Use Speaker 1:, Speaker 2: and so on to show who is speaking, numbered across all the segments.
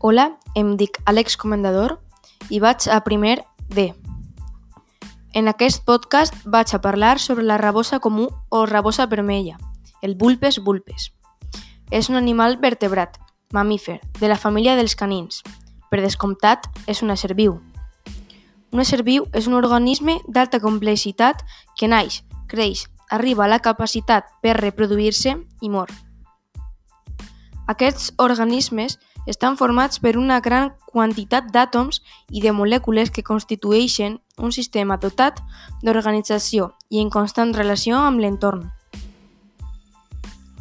Speaker 1: Hola, em dic Àlex Comendador i vaig a primer D. En aquest podcast vaig a parlar sobre la rabosa comú o rabosa vermella, el Vulpes vulpes. És un animal vertebrat, mamífer, de la família dels canins. Per descomptat, és un ésser viu. Un ésser viu és un organisme d'alta complexitat que naix, creix, arriba a la capacitat per reproduir-se i mor. Aquests organismes estan formats per una gran quantitat d'àtoms i de molècules que constitueixen un sistema dotat d'organització i en constant relació amb l'entorn.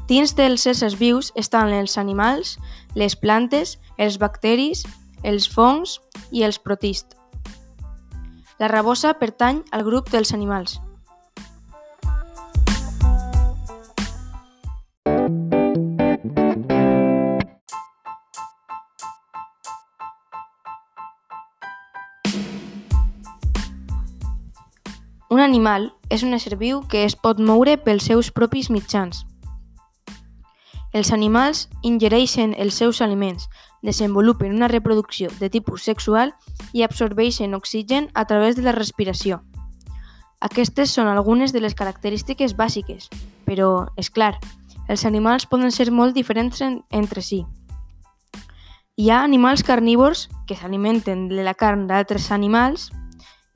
Speaker 1: Dins dels éssers vius estan els animals, les plantes, els bacteris, els fongs i els protists. La rabosa pertany al grup dels animals. Animal és un ésser viu que es pot moure pels seus propis mitjans. Els animals ingereixen els seus aliments, desenvolupen una reproducció de tipus sexual i absorbeixen oxigen a través de la respiració. Aquestes són algunes de les característiques bàsiques, però, és clar, els animals poden ser molt diferents en, entre si. Hi ha animals carnívors que s'alimenten de la carn d'altres animals,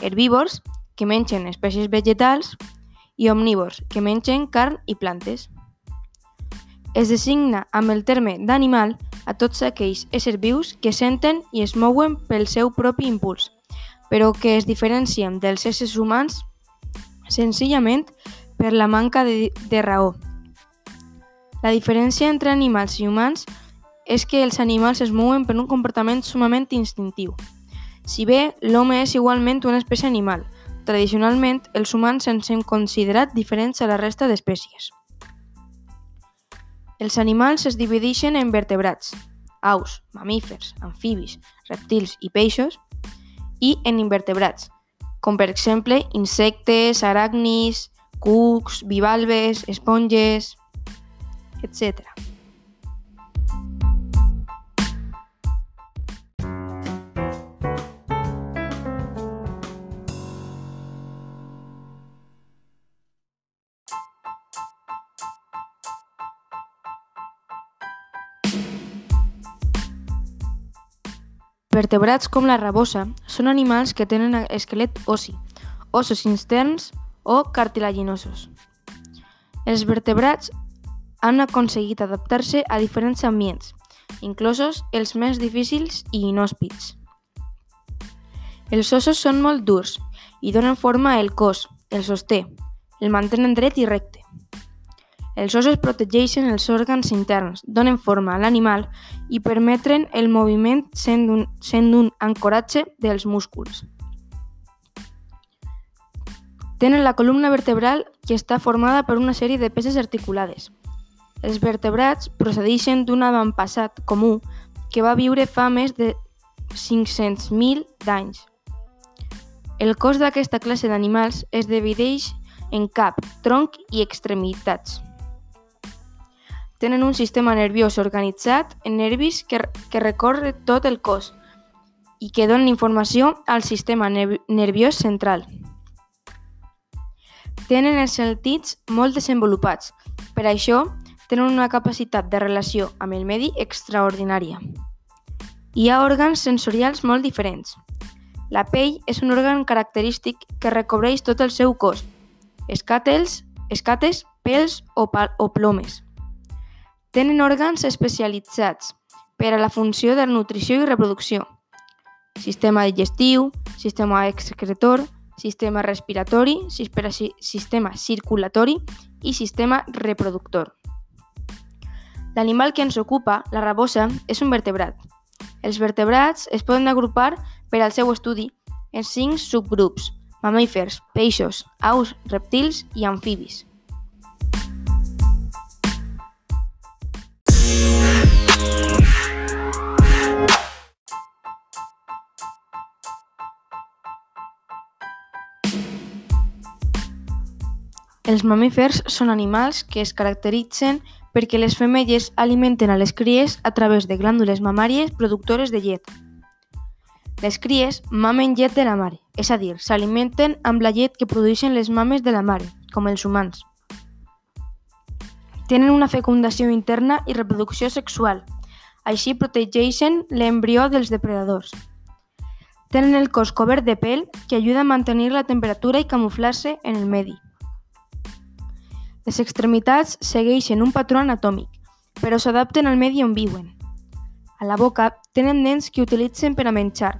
Speaker 1: herbívors que mengen espècies vegetals i omnívors que mengen carn i plantes. Es designa amb el terme d'animal a tots aquells éssers vius que senten i es mouen pel seu propi impuls, però que es diferencien dels éssers humans senzillament per la manca de, de raó. La diferència entre animals i humans és que els animals es mouen per un comportament sumament instintiu. Si bé l'home és igualment una espècie animal, tradicionalment els humans ens hem considerat diferents a la resta d'espècies. Els animals es divideixen en vertebrats, aus, mamífers, amfibis, reptils i peixos, i en invertebrats, com per exemple insectes, aracnis, cucs, bivalves, esponges, etc. Vertebrats com la rabosa són animals que tenen esquelet ossi, ossos interns o cartilaginosos. Els vertebrats han aconseguit adaptar-se a diferents ambients, inclosos els més difícils i inhòspits. Els ossos són molt durs i donen forma al cos, el sosté, el mantenen dret i recte. Els ossos protegeixen els òrgans interns, donen forma a l'animal i permeten el moviment sent un, sent un ancoratge dels músculs. Tenen la columna vertebral que està formada per una sèrie de peces articulades. Els vertebrats procedeixen d'un avantpassat comú que va viure fa més de 500.000 d'anys. El cos d'aquesta classe d'animals es divideix en cap, tronc i extremitats. Tenen un sistema nerviós organitzat en nervis que, que recorre tot el cos i que donen informació al sistema nerviós central. Tenen els sentits molt desenvolupats, per això tenen una capacitat de relació amb el medi extraordinària. Hi ha òrgans sensorials molt diferents. La pell és un òrgan característic que recobreix tot el seu cos, escàtels, escates, pèls o, o plomes. Tenen òrgans especialitzats per a la funció de nutrició i reproducció. Sistema digestiu, sistema excretor, sistema respiratori, sistema circulatori i sistema reproductor. L'animal que ens ocupa, la rabosa, és un vertebrat. Els vertebrats es poden agrupar per al seu estudi en cinc subgrups, mamífers, peixos, aus, reptils i amfibis. Els mamífers són animals que es caracteritzen perquè les femelles alimenten a les cries a través de glàndules mamàries productores de llet. Les cries mamen llet de la mare, és a dir, s'alimenten amb la llet que produeixen les mames de la mare, com els humans. Tenen una fecundació interna i reproducció sexual, així protegeixen l'embrió dels depredadors. Tenen el cos cobert de pèl que ajuda a mantenir la temperatura i camuflar-se en el medi. Les extremitats segueixen un patró anatòmic, però s'adapten al medi on viuen. A la boca tenen dents que utilitzen per a menjar,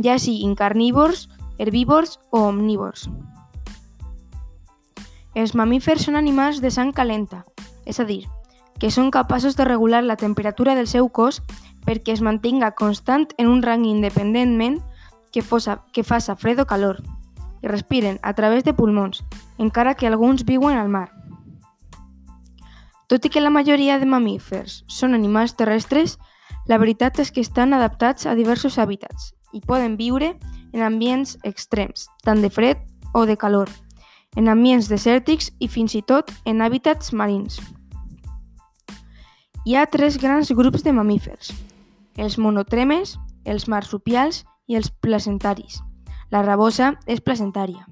Speaker 1: ja siguin carnívors, herbívors o omnívors. Els mamífers són animals de sang calenta, és a dir, que són capaços de regular la temperatura del seu cos perquè es mantinga constant en un rang independentment que, fosa, que faça fred o calor i respiren a través de pulmons, encara que alguns viuen al mar. Tot i que la majoria de mamífers són animals terrestres, la veritat és que estan adaptats a diversos hàbitats i poden viure en ambients extrems, tant de fred o de calor, en ambients desèrtics i fins i tot en hàbitats marins. Hi ha tres grans grups de mamífers, els monotremes, els marsupials i els placentaris. La rabosa és placentària.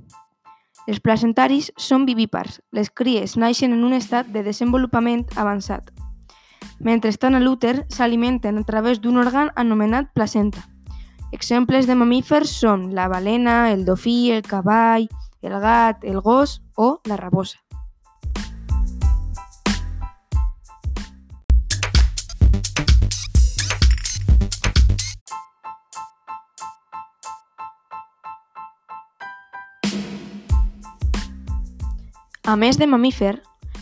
Speaker 1: Els placentaris són vivípars. Les cries naixen en un estat de desenvolupament avançat. Mentre estan a l'úter, s'alimenten a través d'un òrgan anomenat placenta. Exemples de mamífers són la balena, el dofí, el cavall, el gat, el gos o la rabosa. A més de mamífer,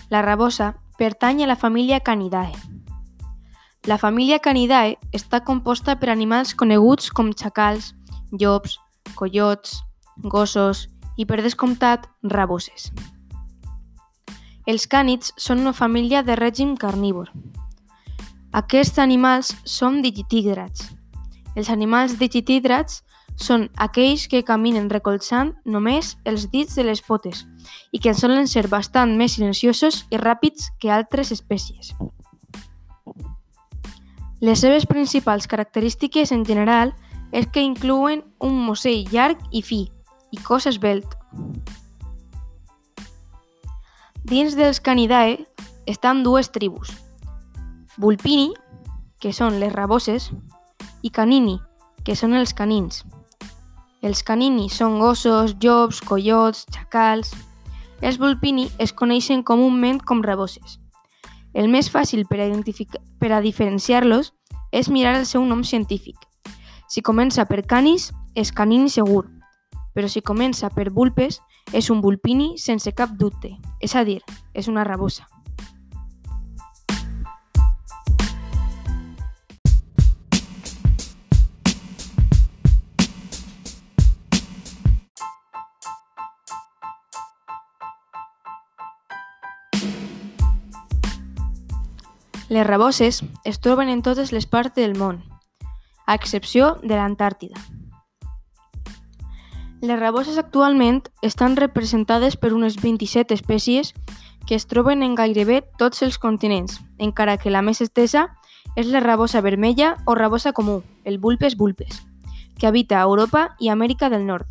Speaker 1: la rabosa pertany a la família Canidae. La família Canidae està composta per animals coneguts com xacals, llops, coyots, gossos i, per descomptat, raboses. Els cànids són una família de règim carnívor. Aquests animals són digitígrats. Els animals digitígrats són aquells que caminen recolzant només els dits de les potes i que solen ser bastant més silenciosos i ràpids que altres espècies. Les seves principals característiques en general és que inclouen un musell llarg i fi i cos esbelt. Dins dels Canidae estan dues tribus, Vulpini, que són les raboses, i Canini, que són els canins. Els canini són gossos, llops, coyots, xacals... Els vulpini es coneixen comúment com raboses. El més fàcil per a, per a diferenciar-los és mirar el seu nom científic. Si comença per canis, és canini segur, però si comença per vulpes, és un vulpini sense cap dubte, és a dir, és una rabosa. Les raboses es troben en totes les parts del món, a excepció de l'Antàrtida. Les raboses actualment estan representades per unes 27 espècies que es troben en gairebé tots els continents, encara que la més estesa és la rabosa vermella o rabosa comú, el vulpes vulpes, que habita a Europa i Amèrica del Nord.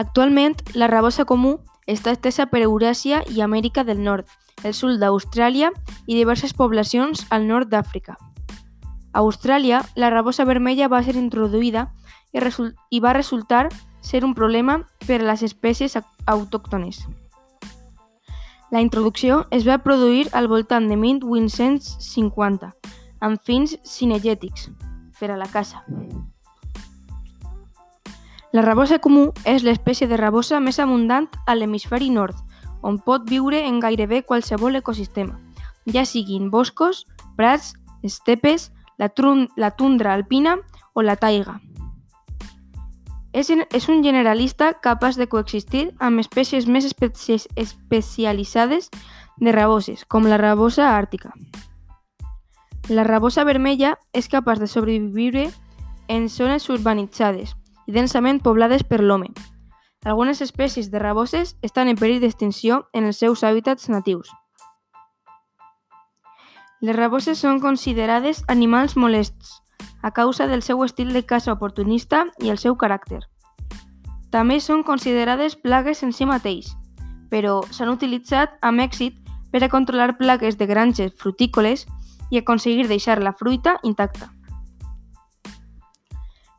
Speaker 1: Actualment, la rabosa comú està estesa per Euràsia i Amèrica del Nord, el sud d'Austràlia i diverses poblacions al nord d'Àfrica. A Austràlia, la rabosa vermella va ser introduïda i, i va resultar ser un problema per a les espècies autòctones. La introducció es va produir al voltant de 1850, amb fins cinegètics, per a la caça. La rabosa comú és l'espècie de rabosa més abundant a l'hemisferi nord, on pot viure en gairebé qualsevol ecosistema, ja siguin boscos, prats, estepes, la, la tundra alpina o la taiga. És, és un generalista capaç de coexistir amb espècies més especi especialitzades de raboses, com la rabosa àrtica. La rabosa vermella és capaç de sobreviure en zones urbanitzades i densament poblades per l'home, algunes espècies de raboses estan en perill d'extinció en els seus hàbitats natius. Les raboses són considerades animals molests a causa del seu estil de caça oportunista i el seu caràcter. També són considerades plagues en si mateix, però s'han utilitzat amb èxit per a controlar plagues de granges frutícoles i aconseguir deixar la fruita intacta.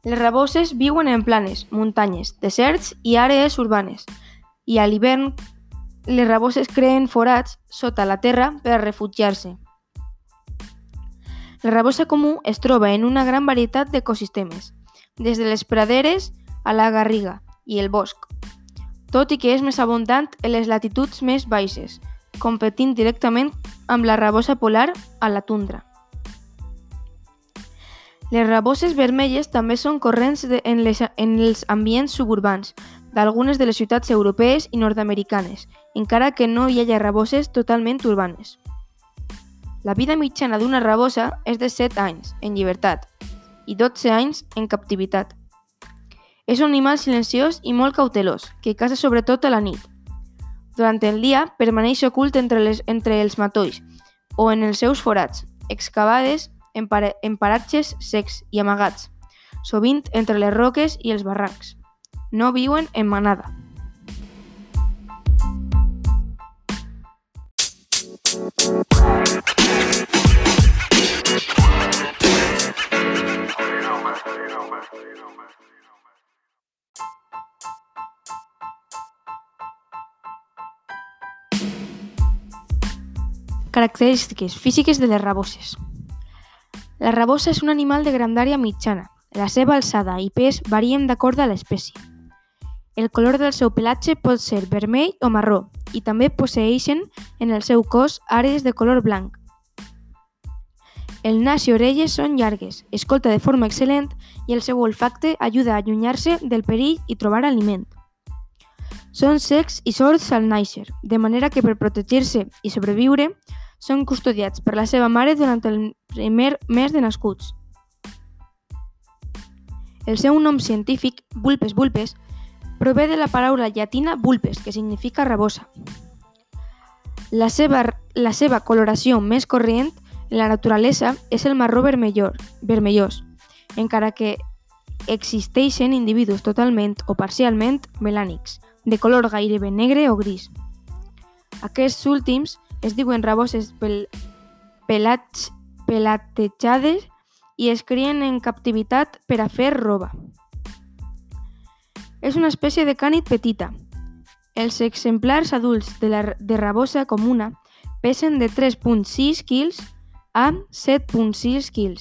Speaker 1: Les raboses viuen en planes, muntanyes, deserts i àrees urbanes, i a l'hivern les raboses creen forats sota la terra per a refugiar-se. La rabosa comú es troba en una gran varietat d'ecosistemes, des de les praderes a la garriga i el bosc, tot i que és més abundant en les latituds més baixes, competint directament amb la rabosa polar a la tundra. Les raboses vermelles també són corrents de, en, les, en els ambients suburbans d'algunes de les ciutats europees i nord-americanes, encara que no hi hagi raboses totalment urbanes. La vida mitjana d'una rabosa és de 7 anys en llibertat i 12 anys en captivitat. És un animal silenciós i molt cautelós, que caça sobretot a la nit. Durant el dia permaneix ocult entre, les, entre els matolls o en els seus forats, excavades en, pare, en paratges secs i amagats, sovint entre les roques i els barrancs. No viuen en manada. Característiques físiques de les raboses. La rabosa és un animal de grandària mitjana. La seva alçada i pes varien d'acord a l'espècie. El color del seu pelatge pot ser vermell o marró i també posseeixen en el seu cos àrees de color blanc. El nas i orelles són llargues, escolta de forma excel·lent i el seu olfacte ajuda a allunyar-se del perill i trobar aliment. Són secs i sords al nàixer, de manera que per protegir-se i sobreviure són custodiats per la seva mare durant el primer mes de nascuts. El seu nom científic, Vulpes vulpes, prové de la paraula llatina vulpes, que significa rabosa. La seva, la seva coloració més corrent en la naturalesa és el marró vermellor, vermellós, encara que existeixen individus totalment o parcialment melànics, de color gairebé negre o gris. Aquests últims es diuen raboses pel, pelats, pelatejades i es crien en captivitat per a fer roba. És una espècie de cànid petita. Els exemplars adults de la de rabosa comuna pesen de 3.6 kg a 7.6 kg.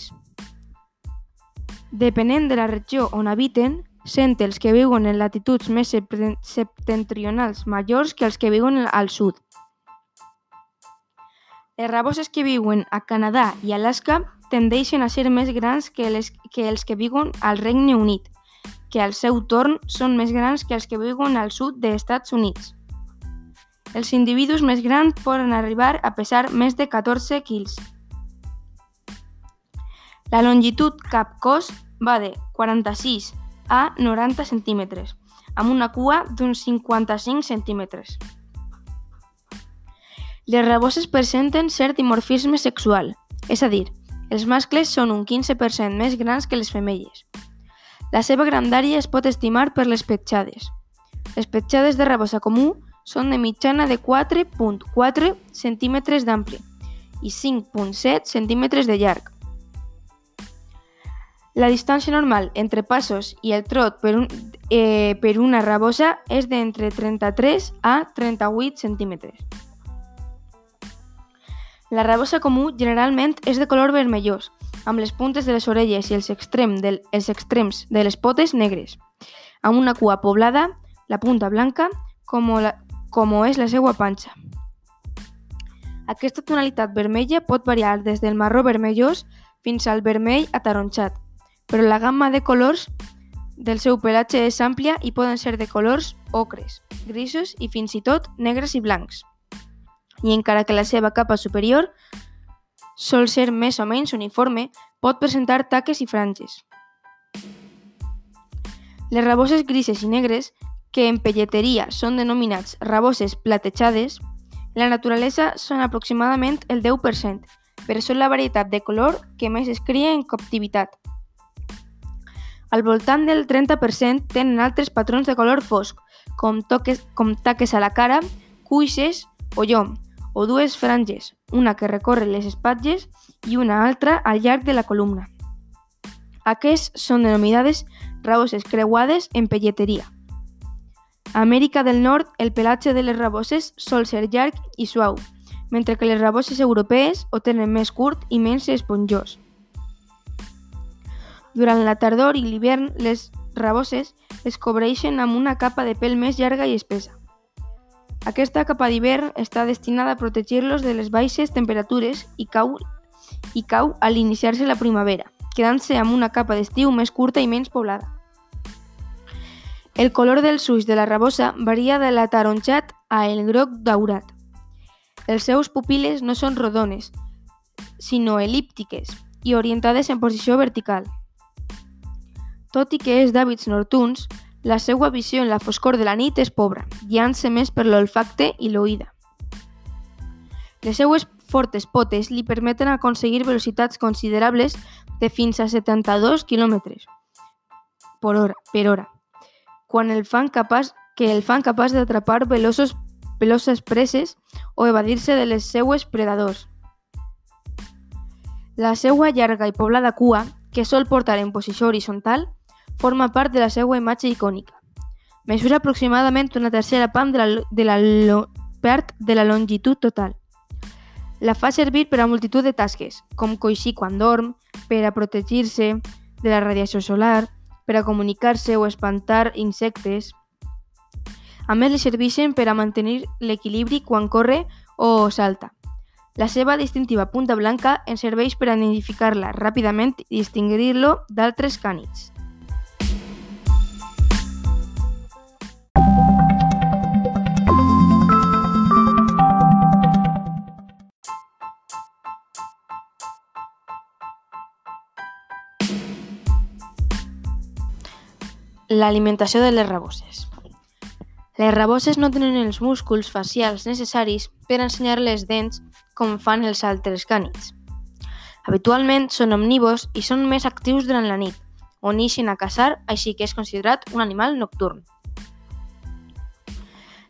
Speaker 1: Depenent de la regió on habiten, sent els que viuen en latituds més septentrionals majors que els que viuen al sud. Les raboses que viuen a Canadà i Alaska tendeixen a ser més grans que, les, que els que viuen al Regne Unit, que al seu torn són més grans que els que viuen al sud dels Estats Units. Els individus més grans poden arribar a pesar més de 14 quilos. La longitud cap-cos va de 46 a 90 centímetres, amb una cua d'uns 55 centímetres. Les raboses presenten cert dimorfisme sexual, és a dir, els mascles són un 15% més grans que les femelles. La seva grandària es pot estimar per les petjades. Les petjades de rabosa comú són de mitjana de 4.4 cm d'ampli i 5.7 cm de llarg. La distància normal entre passos i el trot per, un, eh, per una rabosa és d'entre 33 a 38 centímetres. La rabosa comú generalment és de color vermellós, amb les puntes de les orelles i els, extrem del, els extrems de les potes negres, amb una cua poblada, la punta blanca, com, la, com és la seva panxa. Aquesta tonalitat vermella pot variar des del marró vermellós fins al vermell ataronxat, però la gamma de colors del seu pelatge és àmplia i poden ser de colors ocres, grisos i fins i tot negres i blancs i encara que la seva capa superior sol ser més o menys uniforme, pot presentar taques i franges. Les raboses grises i negres, que en pelleteria són denominats raboses platejades, en la naturalesa són aproximadament el 10%, però són la varietat de color que més es cria en captivitat. Al voltant del 30% tenen altres patrons de color fosc, com, toques, com taques a la cara, cuixes o llom, o dues franges, una que recorre les espatlles i una altra al llarg de la columna. Aquests són denominades raboses creuades en pelleteria. A Amèrica del Nord, el pelatge de les raboses sol ser llarg i suau, mentre que les raboses europees ho tenen més curt i menys esponjós. Durant la tardor i l'hivern, les raboses es cobreixen amb una capa de pèl més llarga i espessa. Aquesta capa d'hivern està destinada a protegir-los de les baixes temperatures i cau, i cau a l'iniciar-se la primavera, quedant-se amb una capa d'estiu més curta i menys poblada. El color dels ulls de la rabosa varia de l'ataronjat a el groc daurat. Els seus pupil·les no són rodones, sinó elíptiques i orientades en posició vertical. Tot i que és d'hàbits nocturns, la seva visió en la foscor de la nit és pobra, guiant-se més per l'olfacte i l'oïda. Les seues fortes potes li permeten aconseguir velocitats considerables de fins a 72 km per hora, per hora quan el fan capaç, que el fan capaç d'atrapar velosos, veloses preses o evadir-se de les seues predadors. La seua llarga i poblada cua, que sol portar en posició horitzontal, forma part de la seva imatge icònica. Mesura aproximadament una tercera part de la, de la, part de la longitud total. La fa servir per a multitud de tasques, com coixir quan dorm, per a protegir-se de la radiació solar, per a comunicar-se o espantar insectes. A més, li serveixen per a mantenir l'equilibri quan corre o salta. La seva distintiva punta blanca ens serveix per a identificar-la ràpidament i distingir-lo d'altres cànids. L'alimentació de les raboses. Les raboses no tenen els músculs facials necessaris per ensenyar les dents com fan els altres cànids. Habitualment són omnívors i són més actius durant la nit, on ixen a caçar, així que és considerat un animal nocturn.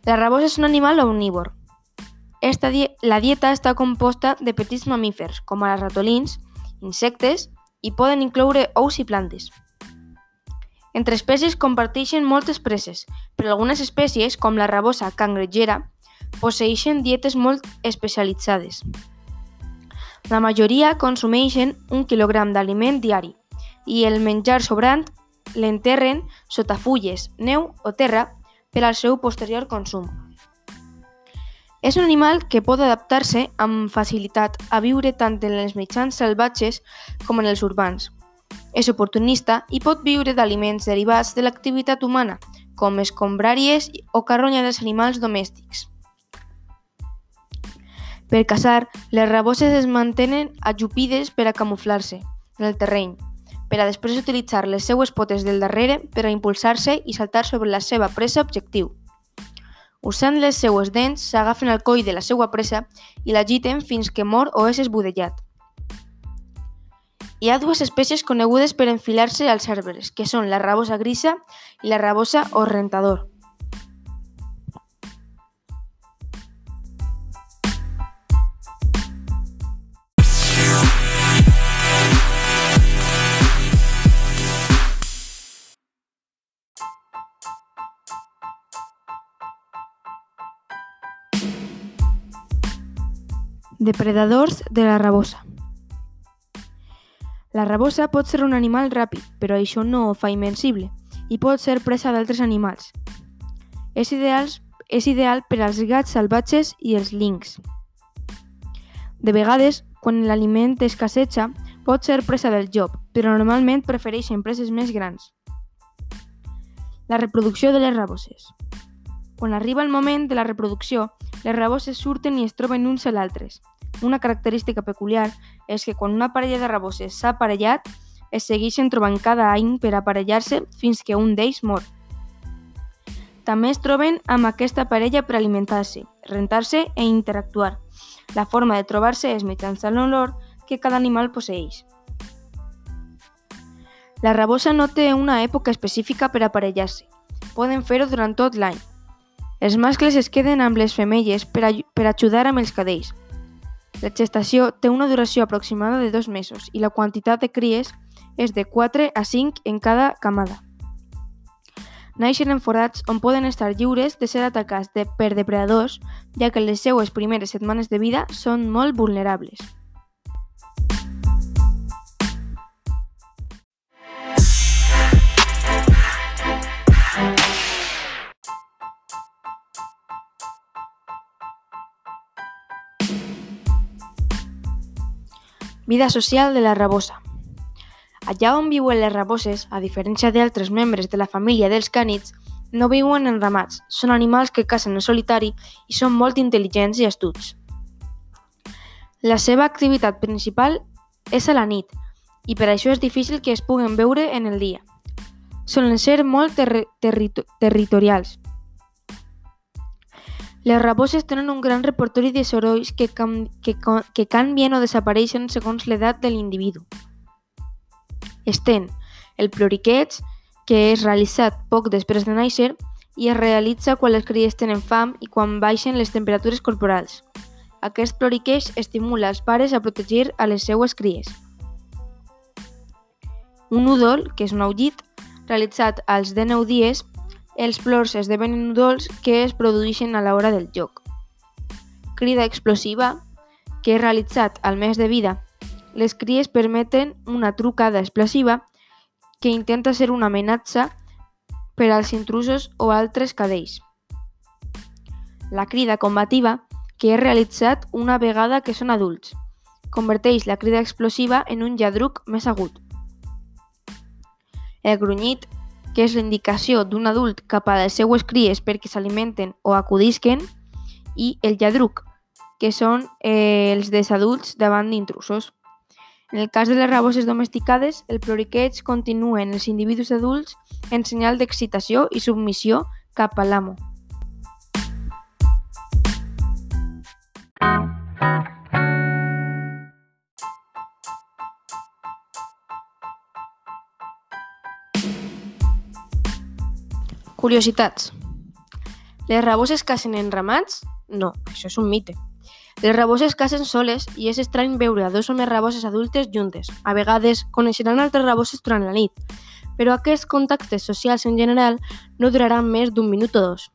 Speaker 1: La rabosa és un animal omnívor. Esta di la dieta està composta de petits mamífers, com ara ratolins, insectes i poden incloure ous i plantes. Entre espècies comparteixen moltes preses, però algunes espècies, com la rabosa cangrejera, posseixen dietes molt especialitzades. La majoria consumeixen un quilogram d'aliment diari i el menjar sobrant l'enterren sota fulles, neu o terra per al seu posterior consum. És un animal que pot adaptar-se amb facilitat a viure tant en els mitjans salvatges com en els urbans, és oportunista i pot viure d'aliments derivats de l'activitat humana, com escombràries o carronya dels animals domèstics. Per caçar, les raboses es mantenen ajupides per a camuflar-se en el terreny, per a després utilitzar les seues potes del darrere per a impulsar-se i saltar sobre la seva presa objectiu. Usant les seues dents, s'agafen al coll de la seva presa i l'agiten fins que mor o és esbudellat. Hi ha dues espècies conegudes per enfilar-se als arbres, que són la rabosa grisa i la rabosa o rentador. Depredadors de la rabosa. La rabosa pot ser un animal ràpid, però això no ho fa invencible, i pot ser presa d'altres animals. És ideal, és ideal per als gats salvatges i els links. De vegades, quan l'aliment escasseja, pot ser presa del job, però normalment prefereixen preses més grans. La reproducció de les raboses. Quan arriba el moment de la reproducció, les raboses surten i es troben uns a l'altres, una característica peculiar és que quan una parella de raboses s'ha aparellat, es segueixen trobant cada any per aparellar-se fins que un d'ells mor. També es troben amb aquesta parella per alimentar-se, rentar-se i interactuar. La forma de trobar-se és mitjançant l'olor que cada animal posseix. La rabosa no té una època específica per aparellar-se. Poden fer-ho durant tot l'any. Els mascles es queden amb les femelles per, per ajudar amb els cadells. La gestació té una duració aproximada de dos mesos i la quantitat de cries és de 4 a 5 en cada camada naixen en forats on poden estar lliures de ser atacats de, per depredadors, ja que les seues primeres setmanes de vida són molt vulnerables. Vida social de la rabosa. Allà on viuen les raboses, a diferència d'altres membres de la família dels cànids, no viuen en ramats, són animals que cacen en solitari i són molt intel·ligents i astuts. La seva activitat principal és a la nit i per això és difícil que es puguen veure en el dia. Solen ser molt ter terri territorials. Les raboses tenen un gran repertori de sorolls que, que, que canvien o desapareixen segons l'edat de l'individu. Estén el ploriqueig, que és realitzat poc després de néixer i es realitza quan les cries tenen fam i quan baixen les temperatures corporals. Aquest ploriqueig estimula els pares a protegir a les seues cries. Un udol, que és un aullit, realitzat als 19 dies, els plors esdevenen udols que es produeixen a l'hora del joc. Crida explosiva, que és realitzat al mes de vida les cries permeten una trucada explosiva que intenta ser una amenaça per als intrusos o altres cadells. La crida combativa, que és realitzat una vegada que són adults, converteix la crida explosiva en un lladruc més agut. El grunyit, que és l'indicació d'un adult cap a les seues cries perquè s'alimenten o acudisquen, i el lladruc, que són eh, els desadults davant d'intrusos. En el cas de les raboses domesticades, el ploriqueig continua en els individus adults en senyal d'excitació i submissió cap a l'amo. Curiositats. Les raboses cacen en ramats? No, això és un mite. Les raboses cacen soles i és estrany veure dos o més raboses adultes juntes. A vegades coneixeran altres raboses durant la nit, però aquests contactes socials en general no duraran més d'un minut o dos.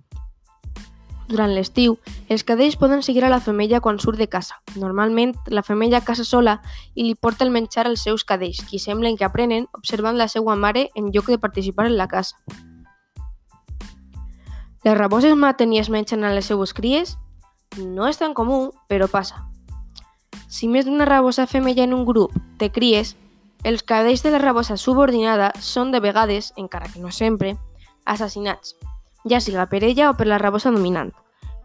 Speaker 1: Durant l'estiu, els cadells poden seguir a la femella quan surt de casa. Normalment, la femella casa sola i li porta el menjar als seus cadells, qui semblen que aprenen observant la seva mare en lloc de participar en la casa. Les raboses maten i es mengen a les seues cries? No és tan comú, però passa. Si més d'una rabosa femella en un grup té cries, els cadells de la rabosa subordinada són de vegades, encara que no sempre, assassinats, ja siga per ella o per la rabosa dominant,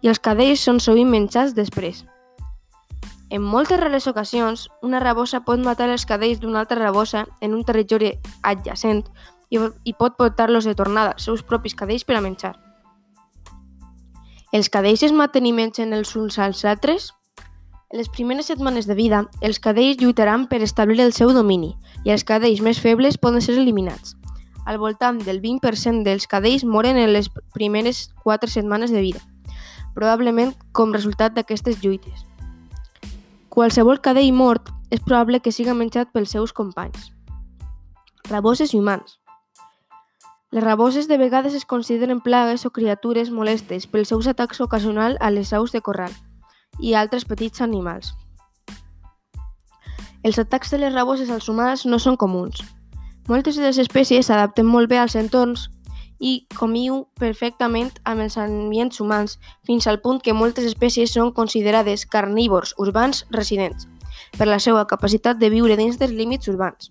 Speaker 1: i els cadells són sovint menjats després. En moltes rares ocasions, una rabosa pot matar els cadells d'una altra rabosa en un territori adjacent i, i pot portar-los de tornada als seus propis cadells per a menjar. Els cadells es mengen els uns als altres? Les primeres setmanes de vida, els cadells lluitaran per establir el seu domini i els cadells més febles poden ser eliminats. Al voltant del 20% dels cadells moren en les primeres 4 setmanes de vida, probablement com resultat d'aquestes lluites. Qualsevol cadell mort és probable que siga menjat pels seus companys. Raboses i humans. Les raboses de vegades es consideren plagues o criatures molestes pels seus atacs ocasionals a les aus de corral i altres petits animals. Els atacs de les raboses als humans no són comuns. Moltes de les espècies s'adapten molt bé als entorns i comiu perfectament amb els ambients humans, fins al punt que moltes espècies són considerades carnívors urbans residents, per la seva capacitat de viure dins dels límits urbans.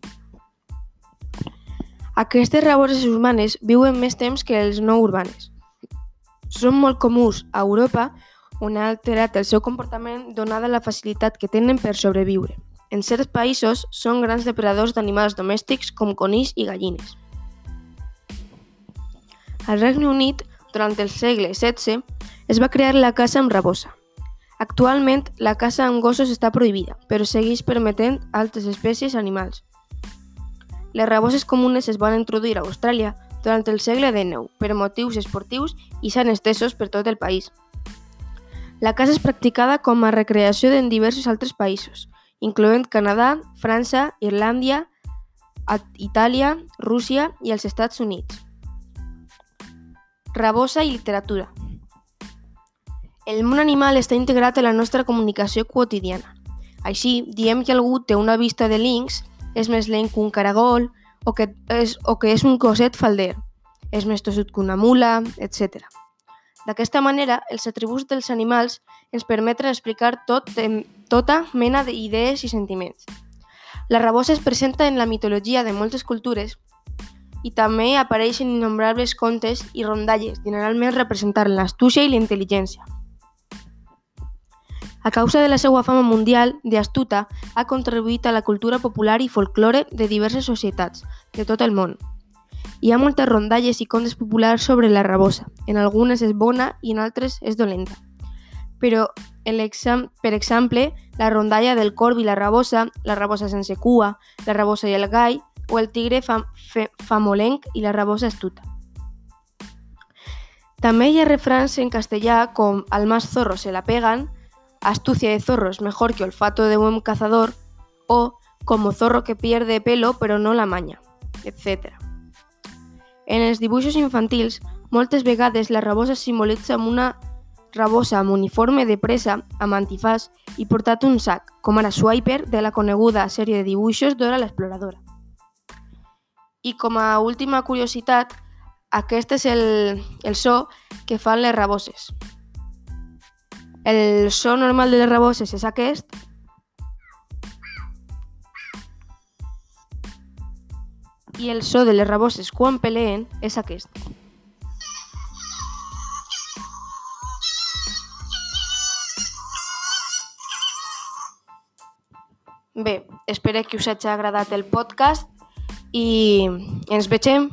Speaker 1: Aquestes raboses urbanes viuen més temps que els no urbanes. Són molt comuns a Europa, on ha alterat el seu comportament donada la facilitat que tenen per sobreviure. En certs països són grans depredadors d'animals domèstics com conills i gallines. Al Regne Unit, durant el segle XVI, es va crear la caça amb rabosa. Actualment, la caça amb gossos està prohibida, però segueix permetent altres espècies animals. Les raboses comunes es van introduir a Austràlia durant el segle XIX per motius esportius i s'han estesos per tot el país. La caça és practicada com a recreació en diversos altres països, incloent Canadà, França, Irlàndia, Itàlia, Rússia i els Estats Units. Rabosa i literatura. El món animal està integrat en la nostra comunicació quotidiana. Així, diem que algú té una vista de links, és més lent que un caragol o que és, o que és un coset falder, és més tossut que una mula, etc. D'aquesta manera, els atributs dels animals ens permeten explicar tot, tota mena d'idees i sentiments. La rabosa es presenta en la mitologia de moltes cultures i també apareix en innombrables contes i rondalles, generalment representant l'astúcia i la intel·ligència. A causa de la seva fama mundial d'astuta, ha contribuït a la cultura popular i folklore de diverses societats de tot el món. Hi ha moltes rondalles i contes populars sobre la rabosa. En algunes és bona i en altres és dolenta. Però, per exemple, la rondalla del corb i la rabosa, la rabosa sense cua, la rabosa i el gall, o el tigre fam famolenc i la rabosa astuta. També hi ha refrans en castellà com al más zorro se la pegan, astucia de zorro es mejor que olfato de buen cazador o como zorro que pierde pelo però no la maña, etc. En els dibuixos infantils, moltes vegades la rabosa simbolitza amb una rabosa amb uniforme de presa amb antifàs i portat un sac, com ara Swiper de la coneguda sèrie de dibuixos d'Hora l'exploradora. I com a última curiositat, aquest és el, el so que fan les raboses. El so normal de les raboses és aquest, i el so de les raboses quan peleen és aquest. Bé, espero que us hagi agradat el podcast i ens vegem